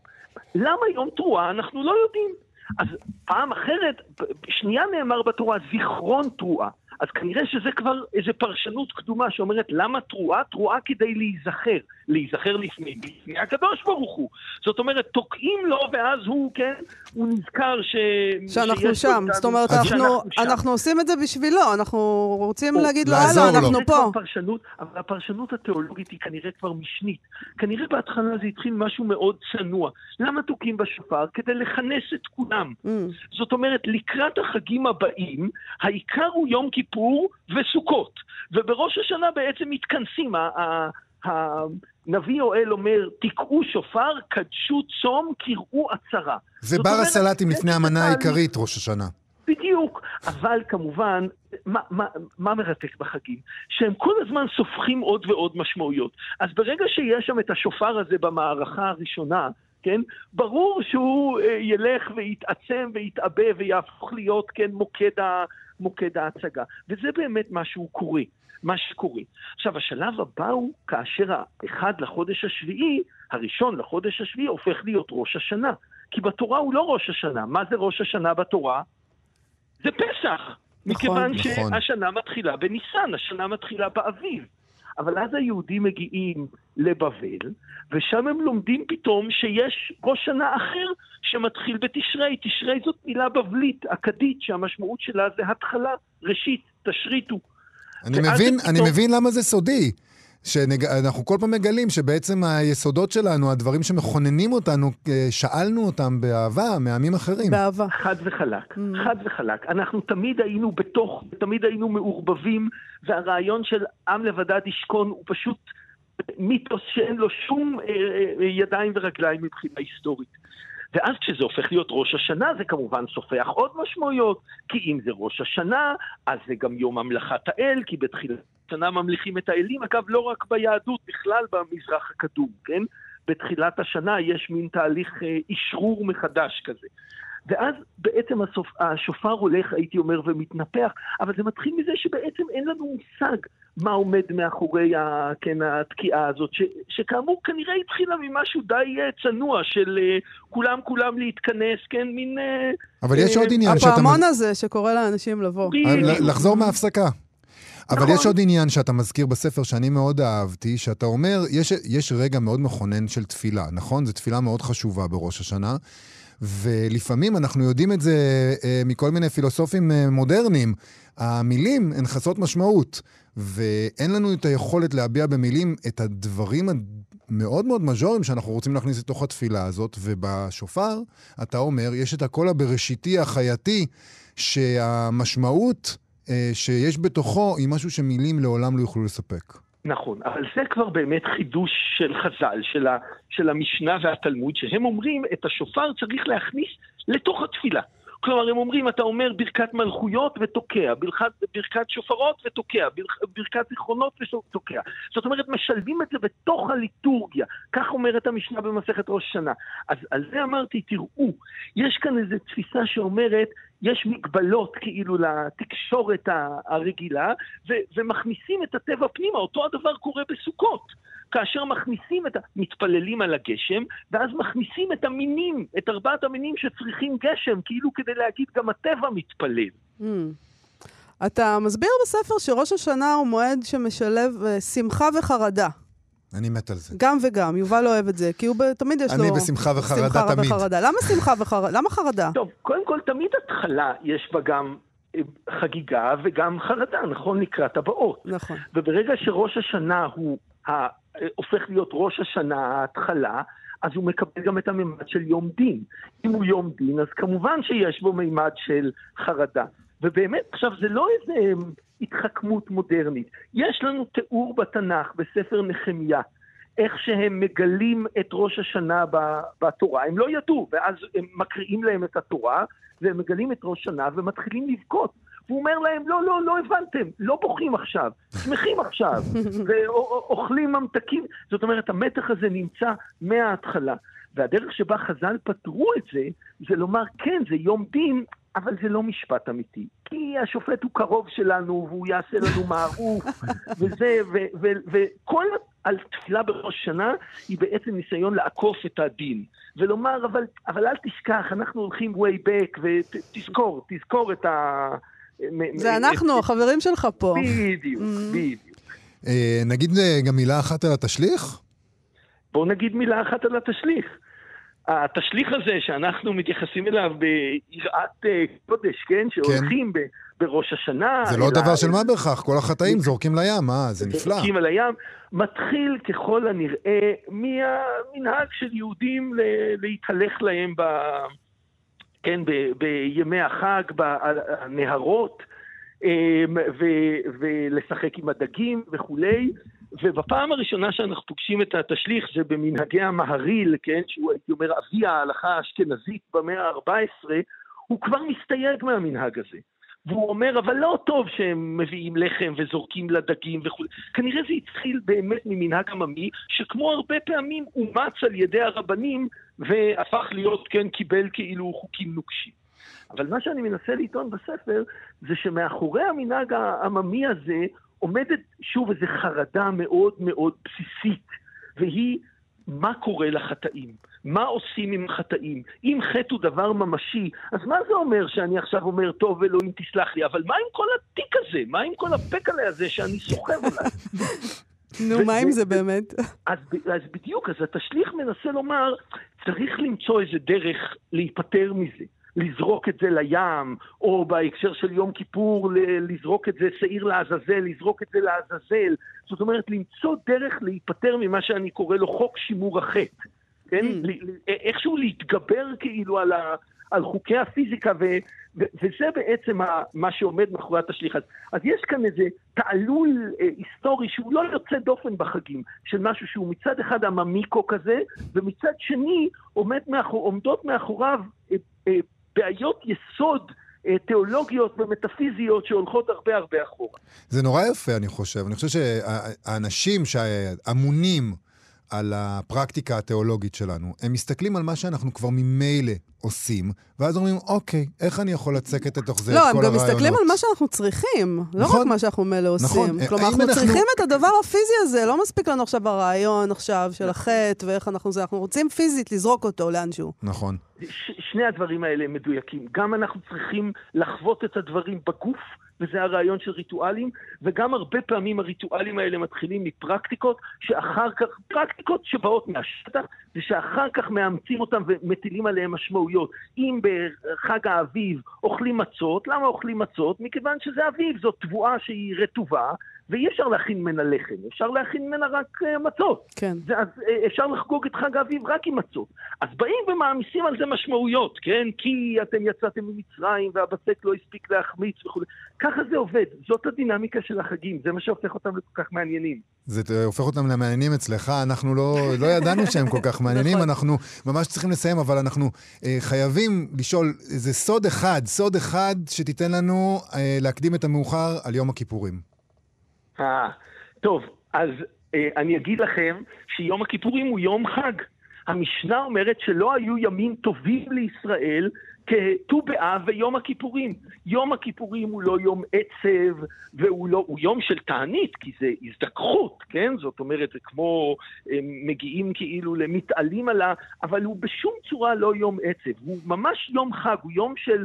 למה יום תרועה? אנחנו לא יודעים. אז פעם אחרת, שנייה נאמר בתורה, זיכרון תרועה. אז כנראה שזה כבר איזו פרשנות קדומה שאומרת למה תרועה? תרועה כדי להיזכר. להיזכר לפני, לפני הקדוש ברוך הוא. זאת אומרת, תוקעים לו ואז הוא, כן, הוא נזכר ש... שאנחנו שם. זאת אומרת, אנחנו-. אנחנו עושים את זה בשבילו, אנחנו רוצים או, להגיד לו, הלו, לו. אנחנו פה. פרשנות, אבל הפרשנות התיאולוגית היא כנראה כבר משנית. כנראה בהתחלה זה התחיל משהו מאוד צנוע. למה תוקעים בשופר? כדי לכנס את כולם. Mm. זאת אומרת, לקראת החגים הבאים, העיקר הוא יום כיפור וסוכות. ובראש השנה בעצם מתכנסים הנביא יואל אומר, תקעו שופר, קדשו צום, קראו עצרה. זה בר הסלטים לפני המנה. העיקרית, ראש השנה. בדיוק, אבל כמובן, מה, מה, מה מרתק בחגים? שהם כל הזמן סופחים עוד ועוד משמעויות. אז ברגע שיש שם את השופר הזה במערכה הראשונה, כן, ברור שהוא אה, ילך ויתעצם ויתעבה ויהפוך להיות, כן, מוקד, ה, מוקד ההצגה. וזה באמת מה שהוא קורה, מה שקורה. עכשיו, השלב הבא הוא כאשר האחד לחודש השביעי, הראשון לחודש השביעי, הופך להיות ראש השנה. כי בתורה הוא לא ראש השנה. מה זה ראש השנה בתורה? זה פסח. נכון. מכיוון נכון. שהשנה מתחילה בניסן, השנה מתחילה באביב. אבל אז היהודים מגיעים לבבל, ושם הם לומדים פתאום שיש ראש שנה אחר שמתחיל בתשרי. תשרי זאת מילה בבלית, אכדית, שהמשמעות שלה זה התחלה, ראשית, תשריטו. אני מבין, זה אני פתאום- מבין למה זה סודי. שאנחנו כל פעם מגלים שבעצם היסודות שלנו, הדברים שמכוננים אותנו, אה, שאלנו אותם באהבה מעמים אחרים. באהבה. חד וחלק, Mm. חד וחלק. אנחנו תמיד היינו בתוך, תמיד היינו מעורבבים, והרעיון של עם לבדד ישכון הוא פשוט מיתוס שאין לו שום אה, אה, ידיים ורגליים מבחינה היסטורית. ואז כשזה הופך להיות ראש השנה, זה כמובן סופח עוד משמעויות, כי אם זה ראש השנה, אז זה גם יום המלכת האל, כי בתחילת השנה ממליכים את האלים, אגב, לא רק ביהדות, בכלל במזרח הקדום, כן? בתחילת השנה יש מין תהליך אה, אשרור מחדש כזה. ואז בעצם הסופ... השופר הולך, הייתי אומר, ומתנפח, אבל זה מתחיל מזה שבעצם אין לנו מושג מה עומד מאחורי ה... כן, התקיעה הזאת, ש... שכאמור כנראה התחילה ממשהו די אה, צנוע של אה, כולם כולם להתכנס, כן, מין... אה, אבל יש אה, עוד עניין שאתה... הפעמון הזה שקורא לאנשים לבוא. אה, לחזור מההפסקה. אבל נכון. יש עוד עניין שאתה מזכיר בספר שאני מאוד אהבתי, שאתה אומר, יש, יש רגע מאוד מכונן של תפילה, נכון? זו תפילה מאוד חשובה בראש השנה, ולפעמים אנחנו יודעים את זה אה, מכל מיני פילוסופים אה, מודרניים. המילים הן חסרות משמעות, ואין לנו את היכולת להביע במילים את הדברים המאוד מאוד מז'וריים שאנחנו רוצים להכניס לתוך התפילה הזאת, ובשופר, אתה אומר, יש את הקול הבראשיתי, החייתי, שהמשמעות שיש בתוכו היא משהו שמילים לעולם לא יוכלו לספק. נכון, אבל זה כבר באמת חידוש של חז"ל, של, ה, של המשנה והתלמוד, שהם אומרים את השופר צריך להכניס לתוך התפילה. כלומר, הם אומרים, אתה אומר ברכת מלכויות ותוקע, ברכת, ברכת שופרות ותוקע, ברכ, ברכת זיכרונות ותוקע. זאת אומרת, משלבים את זה בתוך הליטורגיה. כך אומרת המשנה במסכת ראש השנה. אז על זה אמרתי, תראו, יש כאן איזו תפיסה שאומרת, יש מגבלות כאילו לתקשורת הרגילה, ו- ומכניסים את הטבע פנימה. אותו הדבר קורה בסוכות. כאשר מכניסים את ה... מתפללים על הגשם, ואז מכניסים את המינים, את ארבעת המינים שצריכים גשם, כאילו כדי להגיד גם הטבע מתפלל. Mm. אתה מסביר בספר שראש השנה הוא מועד שמשלב אה, שמחה וחרדה. אני מת על זה. גם וגם. יובל אוהב את זה, כי הוא ב- תמיד יש לו... אני בשמחה וחרדה שמחה תמיד. וחרדה. למה שמחה וחרדה? למה חרדה? טוב, קודם כל, תמיד התחלה יש בה גם אה, חגיגה וגם חרדה, נכון? לקראת הבאות. נכון. וברגע שראש השנה הוא ה... הופך להיות ראש השנה, ההתחלה, אז הוא מקבל גם את הממד של יום דין. אם הוא יום דין, אז כמובן שיש בו ממד של חרדה. ובאמת, עכשיו, זה לא איזה התחכמות מודרנית. יש לנו תיאור בתנ"ך, בספר נחמיה, איך שהם מגלים את ראש השנה בתורה. הם לא ידעו, ואז הם מקריאים להם את התורה, והם מגלים את ראש השנה ומתחילים לבכות. והוא אומר להם, לא, לא, לא הבנתם, לא בוכים עכשיו, שמחים עכשיו, ואוכלים ממתקים. זאת אומרת, המתח הזה נמצא מההתחלה. והדרך שבה חז"ל פתרו את זה, זה לומר, כן, זה יום דין, אבל זה לא משפט אמיתי. כי השופט הוא קרוב שלנו, והוא יעשה לנו מערוף, וזה, ו- ו- וכל על תפילה בראש שנה היא בעצם ניסיון לעקוף את הדין. ולומר, אבל, אבל אל תשכח, אנחנו הולכים way back, ותזכור, תזכור את ה... זה אנחנו, החברים שלך פה. בדיוק, Mm. בדיוק. אה, נגיד אה, גם מילה אחת על התשליך? בואו נגיד מילה אחת על התשליך. התשליך הזה שאנחנו מתייחסים אליו ביראת אה, קודש, כן? שהולכים ב- בראש השנה. זה לא דבר של מה בכך, כל החטאים זורקים לים, אה, זה נפלא. זורקים על הים, מתחיל ככל הנראה מהמנהג של יהודים ל- להתהלך להם ב... כן, ב- בימי החג, בנהרות, ו- ולשחק עם הדגים וכולי, ובפעם הראשונה שאנחנו פוגשים את התשליך זה במנהגי המהריל, כן, שהוא הייתי אומר אבי ההלכה האשכנזית במאה ה-14, הוא כבר מסתייג מהמנהג הזה. והוא אומר, אבל לא טוב שהם מביאים לחם וזורקים לדגים וכו'. כנראה זה התחיל באמת ממנהג עממי, שכמו הרבה פעמים אומץ על ידי הרבנים והפך להיות, כן, קיבל כאילו חוקים נוקשים. אבל מה שאני מנסה לטעון בספר, זה שמאחורי המנהג העממי הזה עומדת שוב איזו חרדה מאוד מאוד בסיסית, והיא מה קורה לחטאים? מה עושים עם החטאים? אם חטא הוא דבר ממשי, אז מה זה אומר שאני עכשיו אומר, טוב, אלוהים תסלח לי, אבל מה עם כל התיק הזה? מה עם כל הפקלה הזה שאני סוחב עליו? נו, מה עם זה באמת? אז, אז בדיוק, אז התשליך מנסה לומר, צריך למצוא איזה דרך להיפטר מזה. לזרוק את זה לים, או בהקשר של יום כיפור, לזרוק את זה שעיר לעזאזל, לזרוק את זה לעזאזל. זאת אומרת, למצוא דרך להיפטר ממה שאני קורא לו חוק שימור החטא. כן? Mm. איכשהו להתגבר כאילו על, ה, על חוקי הפיזיקה, ו, ו, וזה בעצם ה, מה שעומד מאחורי התשליך. אז, אז יש כאן איזה תעלול אה, היסטורי שהוא לא יוצא דופן בחגים, של משהו שהוא מצד אחד עממיקו כזה, ומצד שני עומד מאחור, עומדות מאחוריו אה, אה, בעיות יסוד אה, תיאולוגיות ומטאפיזיות שהולכות הרבה הרבה אחורה. זה נורא יפה, אני חושב. אני חושב שהאנשים שאמונים על הפרקטיקה התיאולוגית שלנו, הם מסתכלים על מה שאנחנו כבר ממילא עושים, ואז אומרים, אוקיי, איך אני יכול לצקת לתוך זה לא, את כל הרעיונות? לא, הם גם מסתכלים על מה שאנחנו צריכים, לא נכון, רק מה שאנחנו ממילא עושים. נכון. כלומר, אנחנו אנחנו צריכים את הדבר הפיזי הזה, לא מספיק לנו עכשיו הרעיון עכשיו של החטא ואיך אנחנו זה, אנחנו רוצים פיזית לזרוק אותו לאנשהו. נכון. ש- שני הדברים האלה מדויקים. גם אנחנו צריכים לחוות את הדברים בגוף, וזה הרעיון של ריטואלים, וגם הרבה פעמים הריטואלים האלה מתחילים מפרקטיקות, שאחר כך, פרקטיקות שבאות מהשטח, ושאחר כך מאמצים אותם ומטילים עליהם משמעויות. אם בחג האביב אוכלים מצות, למה אוכלים מצות? מכיוון שזה אביב, זאת תבואה שהיא רטובה, ואי אפשר להכין ממנה לחם, אפשר להכין ממנה רק uh, מצות. כן. זה, אז uh, אפשר לחגוג את חג האביב רק עם מצות. אז באים ומעמיסים על זה משמעויות, כן? כי אתם יצאתם ממצרים והבצק לא הספיק להחמיץ וכו'. ככה זה עובד, זאת הדינמיקה של החגים, זה מה שהופך אותם לכל כך מעניינים. זה הופך אותם למעניינים אצלך, אנחנו לא, לא ידענו שהם כל כך מעניינים, נכון. אנחנו ממש צריכים לסיים, אבל אנחנו אה, חייבים לשאול איזה סוד אחד, סוד אחד שתיתן לנו אה, להקדים את המאוחר על יום הכיפורים. אה, טוב, אז אה, אני אגיד לכם שיום הכיפורים הוא יום חג. המשנה אומרת שלא היו ימים טובים לישראל כט"ו באב ויום הכיפורים. יום הכיפורים הוא לא יום עצב, והוא לא, הוא יום של תענית, כי זה הזדככות, כן? זאת אומרת, זה כמו הם מגיעים כאילו למתעלים על ה... אבל הוא בשום צורה לא יום עצב, הוא ממש יום חג, הוא יום של אה,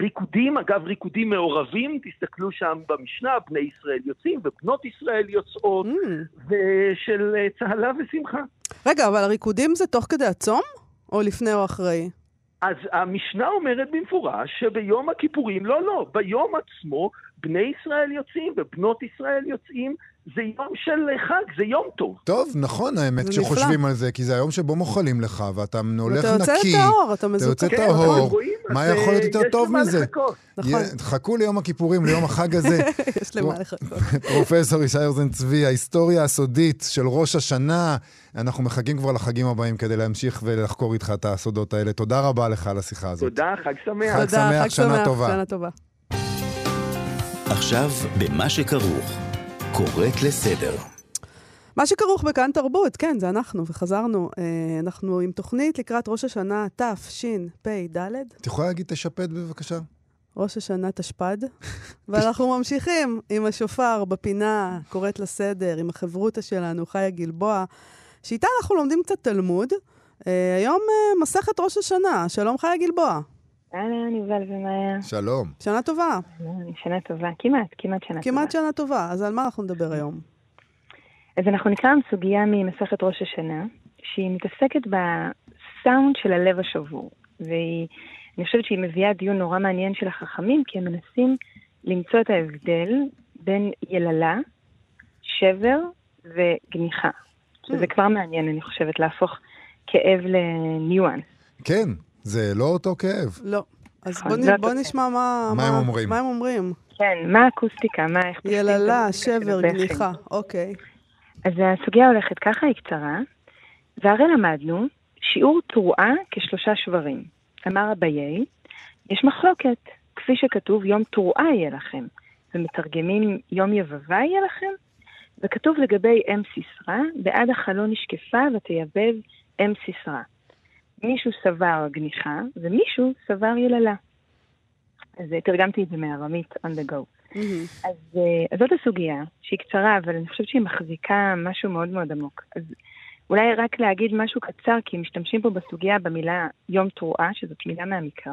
ריקודים, אגב ריקודים מעורבים, תסתכלו שם במשנה, בני ישראל יוצאים ובנות ישראל יוצאות, Mm. ושל אה, צהלה ושמחה. רגע, אבל הריקודים זה תוך כדי הצום? או לפני או אחרי? אז המשנה אומרת במפורש שביום הכיפורים, לא, לא, ביום עצמו בני ישראל יוצאים ובנות ישראל יוצאים, זה יום של חג, זה יום טוב. טוב, נכון האמת כשחושבים על זה, כי זה היום שבו מוחלים לך, ואתה הולך ואתה יוצא נקי. טהור, אתה אתה מזוכח. יוצא כן, טהור? מה יכול להיות אה, יותר טוב מזה? נכון, חכו ליום הכיפורים, ליום החג הזה. יש למה לחכות. פרופסור ישי רוזן צבי, ההיסטוריה הסודית של ראש השנה. אנחנו מחכים כבר לחגים הבאים כדי להמשיך ולחקור איתך את הסודות האלה. תודה רבה לך על השיחה הזאת. תודה, חג שמח. חג שמח. שנה טובה. עכשיו, במה שכרוך. קוראת לסדר. מה שכרוך בכאן תרבות, כן, זה אנחנו, וחזרנו. אה, אנחנו עם תוכנית לקראת ראש השנה תשפ"ד, את יכולה להגיד תשפט בבקשה? ראש השנה תשפ"ד, ואנחנו ממשיכים עם השופר בפינה, קוראת לסדר, עם החברותא שלנו, חיה גלבוע, שאיתה אנחנו לומדים קצת תלמוד. אה, היום אה, מסכת ראש השנה, שלום חיה גלבוע. אהלן, יובל ומאיה. שלום. שנה טובה, שנה טובה. כמעט, כמעט שנה כמעט טובה. שנה טובה. אז על מה אנחנו נדבר היום? אז אנחנו נקרא עם סוגיה ממסכת ראש השנה, שהיא מתעסקת בסאונד של הלב השבור. והיא, אני חושבת שהיא מביאה דיון נורא מעניין של החכמים, כי הם מנסים למצוא את ההבדל בין יללה, שבר וגניחה. שזה כבר מעניין, אני חושבת, להפוך כאב לניואנס. כן, זה לא אותו כאב. לא. אז נכון, בוא, נ... בוא. נשמע מה, מה הם אומרים. מה הם אומרים. כן, מה האקוסטיקה? מה, איך... יללה, שבר? גליחה. אוקיי. אז הסוגיה הולכת ככה, היא קצרה, והרי למדנו שיעור תרועה כשלושה שברים. אמר אביי, יש מחלוקת, כפי שכתוב יום תרועה יהיה לכם, ומתרגמים יום יבבה יהיה לכם, וכתוב לגבי אם סיסרא, בעד החלון נשקפה ותייבב אם סיסרא. מישהו סבר גניחה, ומישהו סבר יללה. אז אה, תרגמתי את זה מארמית on the go. Mm-hmm. אז, אה, אז זאת הסוגיה, שהיא קצרה, אבל אני חושבת שהיא מחזיקה משהו מאוד מאוד עמוק. אז אולי רק להגיד משהו קצר, כי משתמשים פה בסוגיה במילה יום תרועה, שזאת מילה מהמקרא.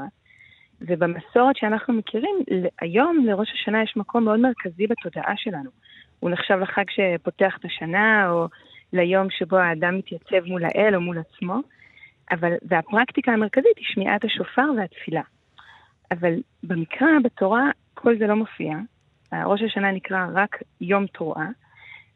ובמסורת שאנחנו מכירים, היום לראש השנה יש מקום מאוד מרכזי בתודעה שלנו. הוא נחשב לחג שפותח את השנה, או ליום שבו האדם מתייצב מול האל או מול עצמו, אבל, והפרקטיקה המרכזית היא שמיעת השופר והתפילה. אבל במקרא, בתורה, כל זה לא מופיע. ראש השנה נקרא רק יום תרועה,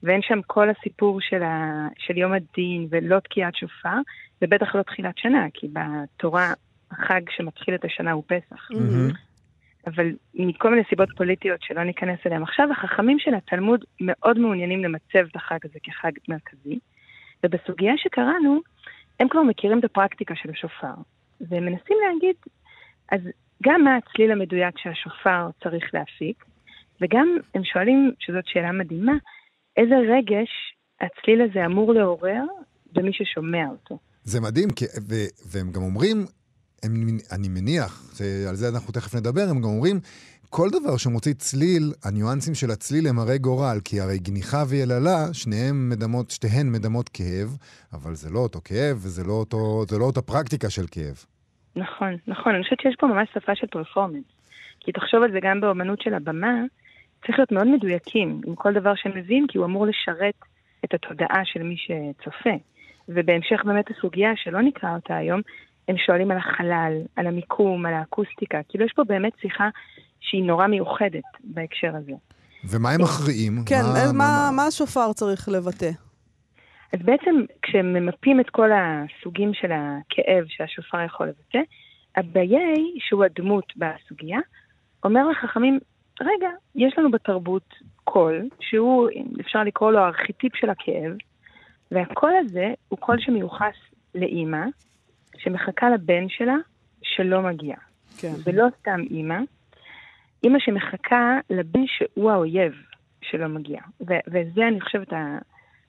ואין שם כל הסיפור של, ה, של יום הדין ולא תקיעת שופר, ובטח לא תחילת שנה, כי בתורה החג שמתחיל את השנה הוא פסח. מהמם. אבל מכל מיני סיבות פוליטיות שלא ניכנס אליהן עכשיו, החכמים של התלמוד מאוד מעוניינים למצב את החג הזה כחג מרכזי, ובסוגיה שקראנו, הם כבר מכירים את הפרקטיקה של השופר, והם מנסים להגיד, אז גם מה הצליל המדויק שהשופר צריך להפיק, וגם הם שואלים, שזאת שאלה מדהימה, איזה רגש הצליל הזה אמור לעורר במי ששומע אותו. זה מדהים, כי, ו, והם גם אומרים, הם, אני מניח, שעל זה אנחנו תכף נדבר, הם גם אומרים, כל דבר שמוציא צליל, הניואנסים של הצליל הם הרי גורל, כי הרי גניחה ויללה, שניהם מדמות, שתיהן מדמות כאב, אבל זה לא אותו כאב, וזה לא, אותו, זה לא אותה פרקטיקה של כאב. נכון, נכון, אני חושבת שיש פה ממש שפה של פרפורמנס. כי תחשוב על זה גם באומנות של הבמה, צריך להיות מאוד מדויקים עם כל דבר מביאים, כי הוא אמור לשרת את התודעה של מי שצופה. ובהמשך באמת הסוגיה, שלא נקרא אותה היום, הם שואלים על החלל, על המיקום, על האקוסטיקה. כאילו יש פה באמת שיחה שהיא נורא מיוחדת בהקשר הזה. ומה הם מכריעים? כן, מה, מה, מה, מה השופר צריך לבטא? אז בעצם כשממפים את כל הסוגים של הכאב שהשופר יכול לבטא, אביי, שהוא הדמות בסוגיה, אומר לחכמים, רגע, יש לנו בתרבות קול, שהוא, אפשר לקרוא לו הארכיטיפ של הכאב, והקול הזה הוא קול שמיוחס לאימא, שמחכה לבן שלה שלא מגיע. כן. ולא סתם אימא, אימא שמחכה לבן שהוא האויב שלא מגיע. ו- וזה, אני חושבת, ה-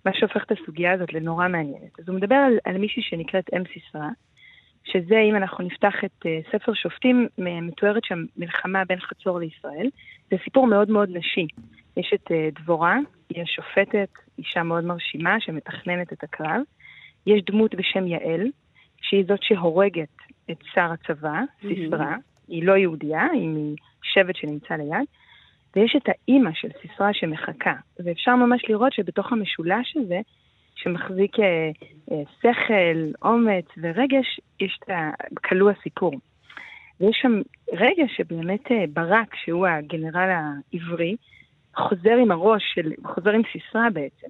מה שהופך את הסוגיה הזאת לנורא מעניינת. אז הוא מדבר על, על מישהי שנקראת אם סיסרא, שזה, אם אנחנו נפתח את uh, ספר שופטים, מתוארת שם מלחמה בין חצור לישראל. זה סיפור מאוד מאוד נשי. יש את uh, דבורה, היא השופטת, אישה מאוד מרשימה שמתכננת את הקרב. יש דמות בשם יעל, שהיא זאת שהורגת את שר הצבא, סיסרא. היא לא יהודייה, היא משבט שנמצא ליד. ויש את האימא של סיסרא שמחכה. ואפשר ממש לראות שבתוך המשולש הזה, שמחזיק אה, אה, שכל, אומץ ורגש, יש את ה... כלוא הסיפור. ויש שם רגע שבאמת אה, ברק, שהוא הגנרל העברי, חוזר עם הראש של, חוזר עם סיסרא בעצם.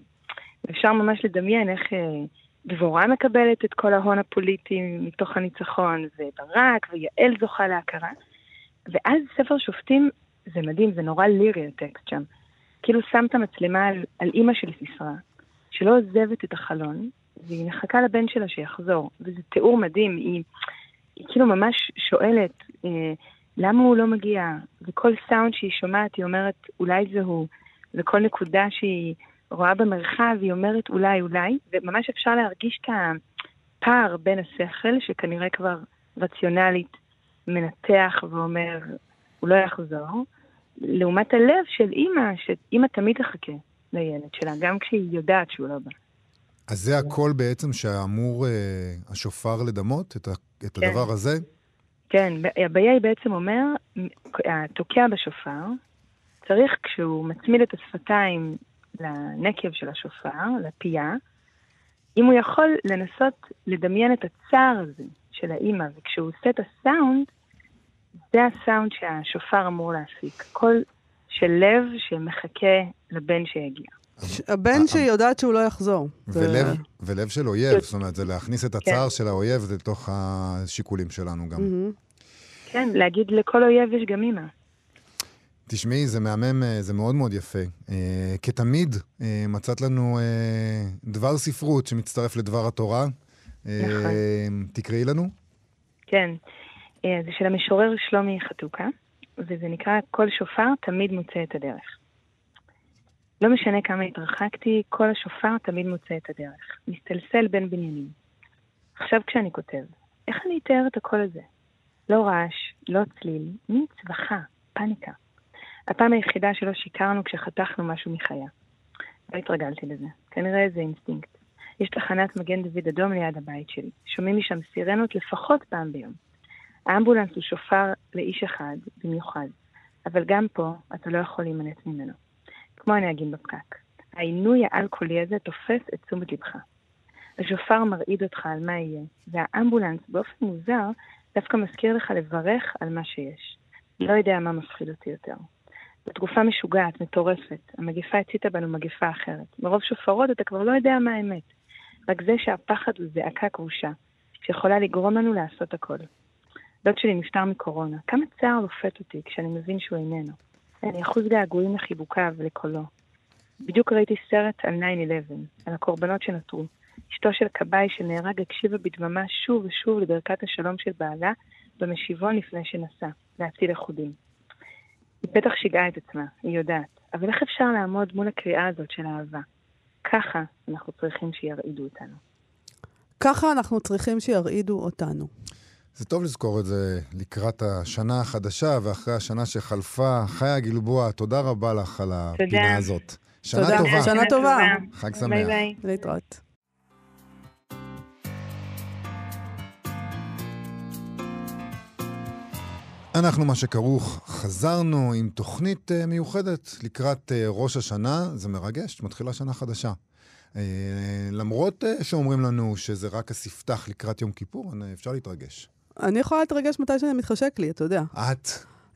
ואפשר ממש לדמיין איך אה, דבורה מקבלת את כל ההון הפוליטי מתוך הניצחון, וברק ויעל זוכה להכרה. ואז ספר שופטים, זה מדהים, זה נורא לירי הטקסט שם. כאילו שם את המצלמה על, על אימא של סיסרא, שלא עוזבת את החלון, והיא מחכה לבן שלה שיחזור. וזה תיאור מדהים, היא, היא כאילו ממש שואלת, אה, למה הוא לא מגיע? וכל סאונד שהיא שומעת, היא אומרת, אולי זה הוא. וכל נקודה שהיא רואה במרחב, היא אומרת, אולי, אולי. וממש אפשר להרגיש את הפער בין השכל, שכנראה כבר רציונלית מנתח ואומר, הוא לא יחזור, לעומת הלב של אימא, שאימא תמיד תחכה לילד שלה, גם כשהיא יודעת שהוא לא בא. אז זה הכל בעצם שאמור אה, השופר לדמות, את, ה, את כן. הדבר הזה? כן, אביי בעצם אומר, התוקע בשופר, צריך כשהוא מצמיד את השפתיים לנקב של השופר, לפייה, אם הוא יכול לנסות לדמיין את הצער הזה של האימא, וכשהוא עושה את הסאונד, זה הסאונד שהשופר אמור להפיק. קול של לב שמחכה לבן שיגיע. הבן שיודעת שהוא לא יחזור. זה- ולב, ולב של אויב, זאת אומרת, זה להכניס את הצער של האויב לתוך השיקולים שלנו גם. כן, להגיד לכל אויב יש גם אימא. תשמעי, זה מהמם, אה, זה מאוד מאוד יפה. אה, כתמיד, אה, מצאת לנו אה, דבר ספרות שמצטרף לדבר התורה. אה, נכון. תקראי לנו. כן. אה, זה של המשורר שלומי חתוקה, וזה נקרא "כל שופר תמיד מוצא את הדרך". לא משנה כמה התרחקתי, כל השופר תמיד מוצא את הדרך. מסתלסל בין בניינים. עכשיו כשאני כותב, איך אני אתאר את הקול הזה? לא רעש, לא צליל, מין צווחה, פאניקה. הפעם היחידה שלא שיקרנו כשחתכנו משהו מחיה. לא התרגלתי לזה. כנראה איזה אינסטינקט. יש תחנת מגן דוד אדום ליד הבית שלי. שומעים משם סירנות לפחות פעם ביום. האמבולנס הוא שופר לאיש אחד, במיוחד. אבל גם פה אתה לא יכול להימנע ממנו. כמו הנהגים בפקק. העינוי הקולי הזה תופס את תשומת לבך. השופר מרעיד אותך על מה יהיה, והאמבולנס באופן מוזר דווקא מזכיר לך לברך על מה שיש. לא יודע מה מפחיד אותי יותר. בתקופה משוגעת, מטורפת, המגפה הציתה בנו מגפה אחרת. מרוב שופרות אתה כבר לא יודע מה האמת. רק זה שהפחד הוא זעקה כבושה, שיכולה לגרום לנו לעשות הכל. דוד שלי נפטר מקורונה. כמה צער לופת אותי כשאני מבין שהוא איננו. אני אחוז געגועים לחיבוקיו ולקולו. בדיוק ראיתי סרט על 9-11, על הקורבנות שנותרו. אשתו של כבאי שנהרג הקשיבה בדממה שוב ושוב לברכת השלום של בעלה במשיבון לפני שנסע, להציל לכודים. היא בטח שיגעה את עצמה, היא יודעת, אבל איך אפשר לעמוד מול הקריאה הזאת של אהבה? ככה אנחנו צריכים שירעידו אותנו. ככה אנחנו צריכים שירעידו אותנו. זה טוב לזכור את זה לקראת השנה החדשה ואחרי השנה שחלפה. חיה גלבוע, תודה רבה לך על הפינה הזאת. שנה תודה. טובה. שנה טובה. חג שמח. ביי ביי. להתראות. אנחנו, מה שכרוך, חזרנו עם תוכנית uh, מיוחדת לקראת uh, ראש השנה. זה מרגש, מתחילה שנה חדשה. Uh, למרות uh, שאומרים לנו שזה רק הספתח לקראת יום כיפור, אפשר להתרגש. אני יכולה להתרגש מתי שאני מתחשק לי, אתה יודע. את.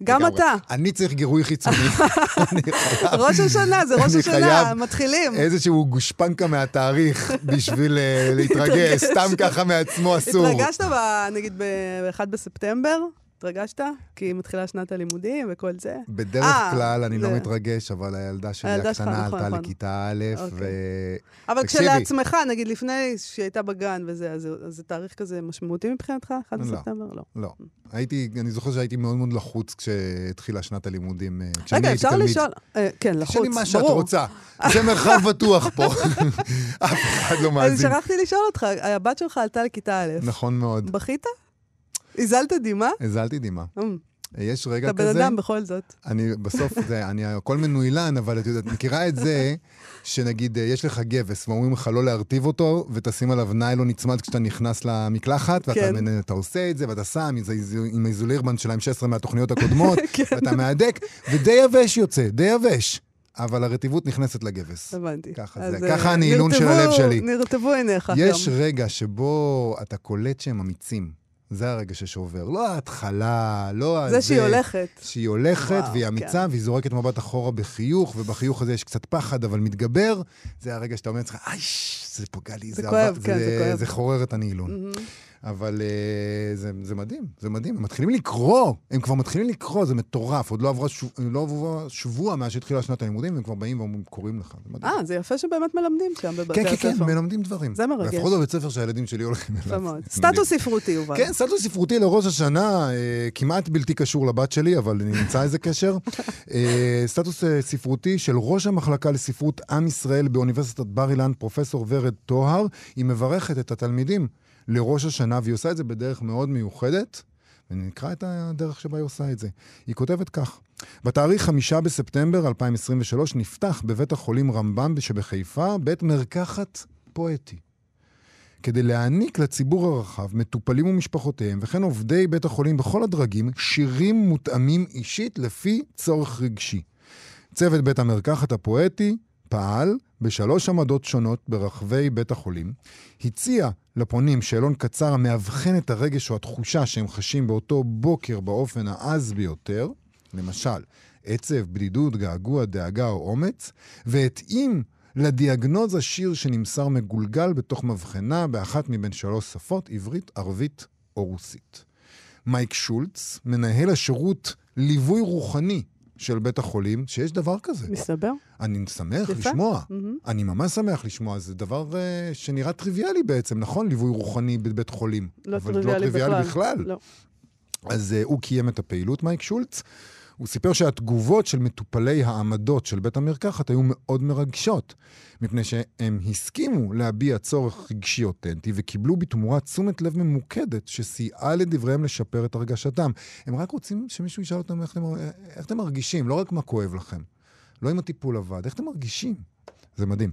גם. אתה. אני צריך גירוי חיצוני. ראש השנה, זה ראש השנה, מתחילים. איזשהו גושפנקה מהתאריך בשביל אה, להתרגש, סתם ככה מעצמו אסור. התרגשת, נגיד, ב-1 בספטמבר? התרגשת? כי מתחילה שנת הלימודים וכל זה? בדרך אה, כלל אני לא זה- מתרגש, אבל הילדה שלי הילדה שלך, הקטנה נכון, עלתה נכון. לכיתה א', אוקיי. ו... אבל. כשלעצמך, נגיד לפני שהיא הייתה בגן וזה, אז אז זה תאריך כזה משמעותי מבחינתך? 1 לא. בספטמבר? לא. לא. הייתי, אני זוכר שהייתי מאוד מאוד לחוץ כשהתחילה שנת הלימודים, אה, רגע, אפשר תלמיד. לשאול... אה, כן, לחוץ, תשאלי מה שאת ברור. רוצה. זה מרחב בטוח פה. אף אחד לא אז מאזין. שכחתי לשאול אותך, הבת שלך עלתה לכיתה א', נכון מאוד. בכית? הזלת דמעה? הזלתי דמעה. אמ, יש רגע אתה כזה... בן אדם בכל זאת. אני בסוף, זה, אני הכל מנוילן, אבל את יודעת, מכירה את זה, שנגיד, אה, יש לך גבס, ואומרים לך לא להרטיב אותו, ותשים עליו ניילון נצמד כשאתה נכנס למקלחת, ואתה כן. אתה עושה את זה, ואתה שם עם האיזולירבן של ה-M16 מהתוכניות הקודמות, כן. ואתה מהדק, ודי יבש יוצא, די יבש. אבל הרטיבות נכנסת לגבס. הבנתי. ככה זה, אה, ככה הנעילון של הלב שלי. נרטבו עיניך יש. רגע שבו אתה קולט שהם אמיצים. זה הרגע ששובר. לא ההתחלה, לא הזה. זה שהיא הולכת. שהיא הולכת וואו, והיא אמיצה, כן. והיא זורקת מבט אחורה בחיוך, ובחיוך הזה יש קצת פחד, אבל מתגבר. זה הרגע שאתה אומר לעצמך, איי, זה פוגע לי, זה זה כואב, עבר- כן, זה כואב. זה חורר את הנעילון. מהמם. אבל uh, זה, זה מדהים, זה מדהים. הם מתחילים לקרוא, הם כבר מתחילים לקרוא, זה מטורף. עוד לא עברה שב, לא עברה שבוע מאז שהתחילה שנת הלימודים, הם כבר באים ואומרים לך. זה מדהים. אה, זה יפה שבאמת מלמדים שם בבתי כן, הספר. כן, כן, מלמדים דברים. זה מרגש. לפחות בבית ספר שהילדים שלי הולכים אליו. סטטוס ספרותי, יובל. כן, סטטוס ספרותי לראש השנה, אה, כמעט בלתי קשור לבת שלי, אבל אני נמצא איזה קשר. אה, סטטוס אה, ספרותי של ראש המחלקה לספרות עם ישראל באוניברסיטת בר אילן, פרופסור ורד טוהר. היא מברכת את התלמידים לראש השנה, והיא עושה את זה בדרך מאוד מיוחדת. ונקרא את הדרך שבה היא עושה את זה. היא כותבת כך: בתאריך חמישה בספטמבר 2023 נפתח בבית החולים רמב"ם שבחיפה בית מרקחת פואטי. כדי להעניק לציבור הרחב, מטופלים ומשפחותיהם, וכן עובדי בית החולים בכל הדרגים, שירים מותאמים אישית לפי צורך רגשי. צוות בית המרקחת הפואטי פעל בשלוש עמדות שונות ברחבי בית החולים, הציע לפונים שאלון קצר המאבחן את הרגש או התחושה שהם חשים באותו בוקר באופן העז ביותר, למשל, עצב, בדידות, געגוע, דאגה או אומץ, והתאים לדיאגנוזה שיר שנמסר מגולגל בתוך מבחנה באחת מבין שלוש שפות, עברית, ערבית או רוסית. מייק שולץ, מנהל השירות ליווי רוחני של בית החולים שיש דבר כזה. מסתבר. אני שמח יפה. לשמוע. מהמם. אני ממש שמח לשמוע. זה דבר uh, שנראה טריוויאלי בעצם, נכון? ליווי רוחני בבית חולים. לא אבל טריוויאלי לא טריוויאלי בכלל. בכלל. לא. אז uh, הוא קיים את הפעילות, מייק שולץ. הוא סיפר שהתגובות של מטופלי העמדות של בית המרקחת היו מאוד מרגשות, מפני שהם הסכימו להביע צורך רגשי אותנטי וקיבלו בתמורה תשומת לב ממוקדת שסייעה לדבריהם לשפר את הרגשתם. הם רק רוצים שמישהו ישאל אותם איך אתם, איך אתם מרגישים, לא רק מה כואב לכם. לא אם הטיפול עבד, איך אתם מרגישים? זה מדהים.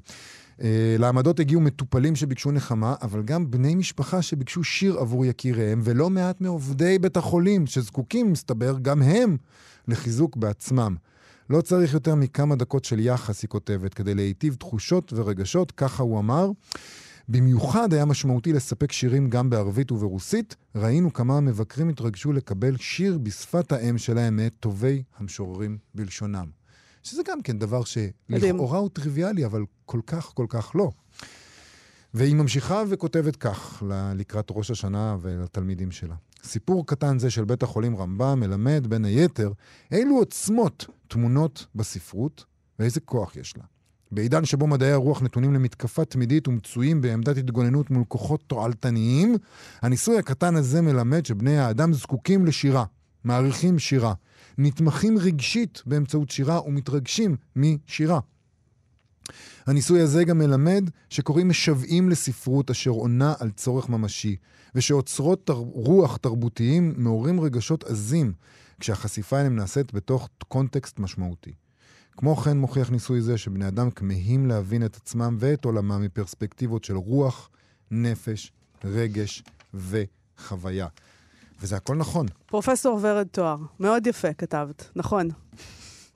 Uh, לעמדות הגיעו מטופלים שביקשו נחמה, אבל גם בני משפחה שביקשו שיר עבור יקיריהם, ולא מעט מעובדי בית החולים, שזקוקים, מסתבר, גם הם לחיזוק בעצמם. לא צריך יותר מכמה דקות של יחס, היא כותבת, כדי להיטיב תחושות ורגשות, ככה הוא אמר. במיוחד היה משמעותי לספק שירים גם בערבית וברוסית. ראינו כמה המבקרים התרגשו לקבל שיר בשפת האם שלהם מאת טובי המשוררים בלשונם. שזה גם כן דבר. שלכאורה הוא טריוויאלי, אבל כל כך כל כך לא. והיא ממשיכה וכותבת כך לקראת ראש השנה ולתלמידים שלה. סיפור קטן זה של בית החולים רמב"ם מלמד, בין היתר, אילו עוצמות טמונות בספרות ואיזה כוח יש לה. בעידן שבו מדעי הרוח נתונים למתקפה תמידית ומצויים בעמדת התגוננות מול כוחות תועלתניים, הניסוי הקטן הזה מלמד שבני האדם זקוקים לשירה, מעריכים שירה, נתמכים רגשית באמצעות שירה ומתרגשים משירה. הניסוי הזה גם מלמד שקוראים משוועים לספרות אשר עונה על צורך ממשי, ושאוצרות תר... רוח תרבותיים מעוררים רגשות עזים כשהחשיפה אליהם נעשית בתוך קונטקסט משמעותי. כמו כן מוכיח ניסוי זה שבני אדם כמהים להבין את עצמם ואת עולמם מפרספקטיבות של רוח, נפש, רגש וחוויה. וזה הכל נכון. פרופסור ורד תואר, מאוד יפה כתבת, נכון.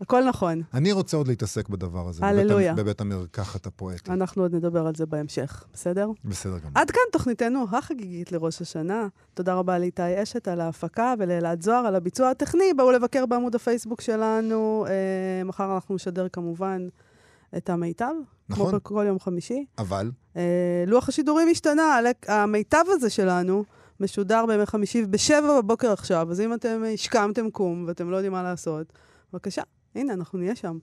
הכל נכון. אני רוצה עוד להתעסק בדבר הזה. הללויה. בבית, בבית המרקחת הפואטי. אנחנו עוד נדבר על זה בהמשך, בסדר? בסדר גמור. עד כאן תוכניתנו החגיגית לראש השנה. תודה רבה לאיתי אשת על ההפקה ולאלעד זוהר על הביצוע הטכני. בואו לבקר בעמוד הפייסבוק שלנו. אה, מחר אנחנו נשדר כמובן את המיטב. נכון. כמו בכל יום חמישי. אבל אה, לוח השידורים השתנה, המיטב הזה שלנו משודר בימי חמישי בשבע בבוקר עכשיו, אז אם אתם השכמתם קום ואתם לא יודעים מה לעשות, בבקשה, הנה, אנחנו נהיה שם.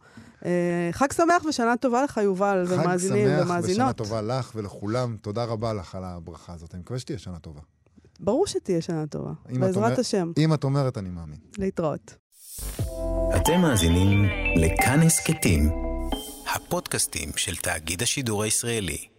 אה, חג שמח ושנה טובה לך, יובל, חג ומאזינים שמח ושנה ומאזינות. טובה לך ולכולם. תודה רבה לך על הברכה הזאת. אני מקווה שתהיה שנה טובה. ברור שתהיה שנה טובה, בעזרת אומר- השם. אם את אומרת, אני מאמין. להתראות. אתם מאזינים לכאן הסכתים, הפודקאסטים של תאגיד השידור הישראלי.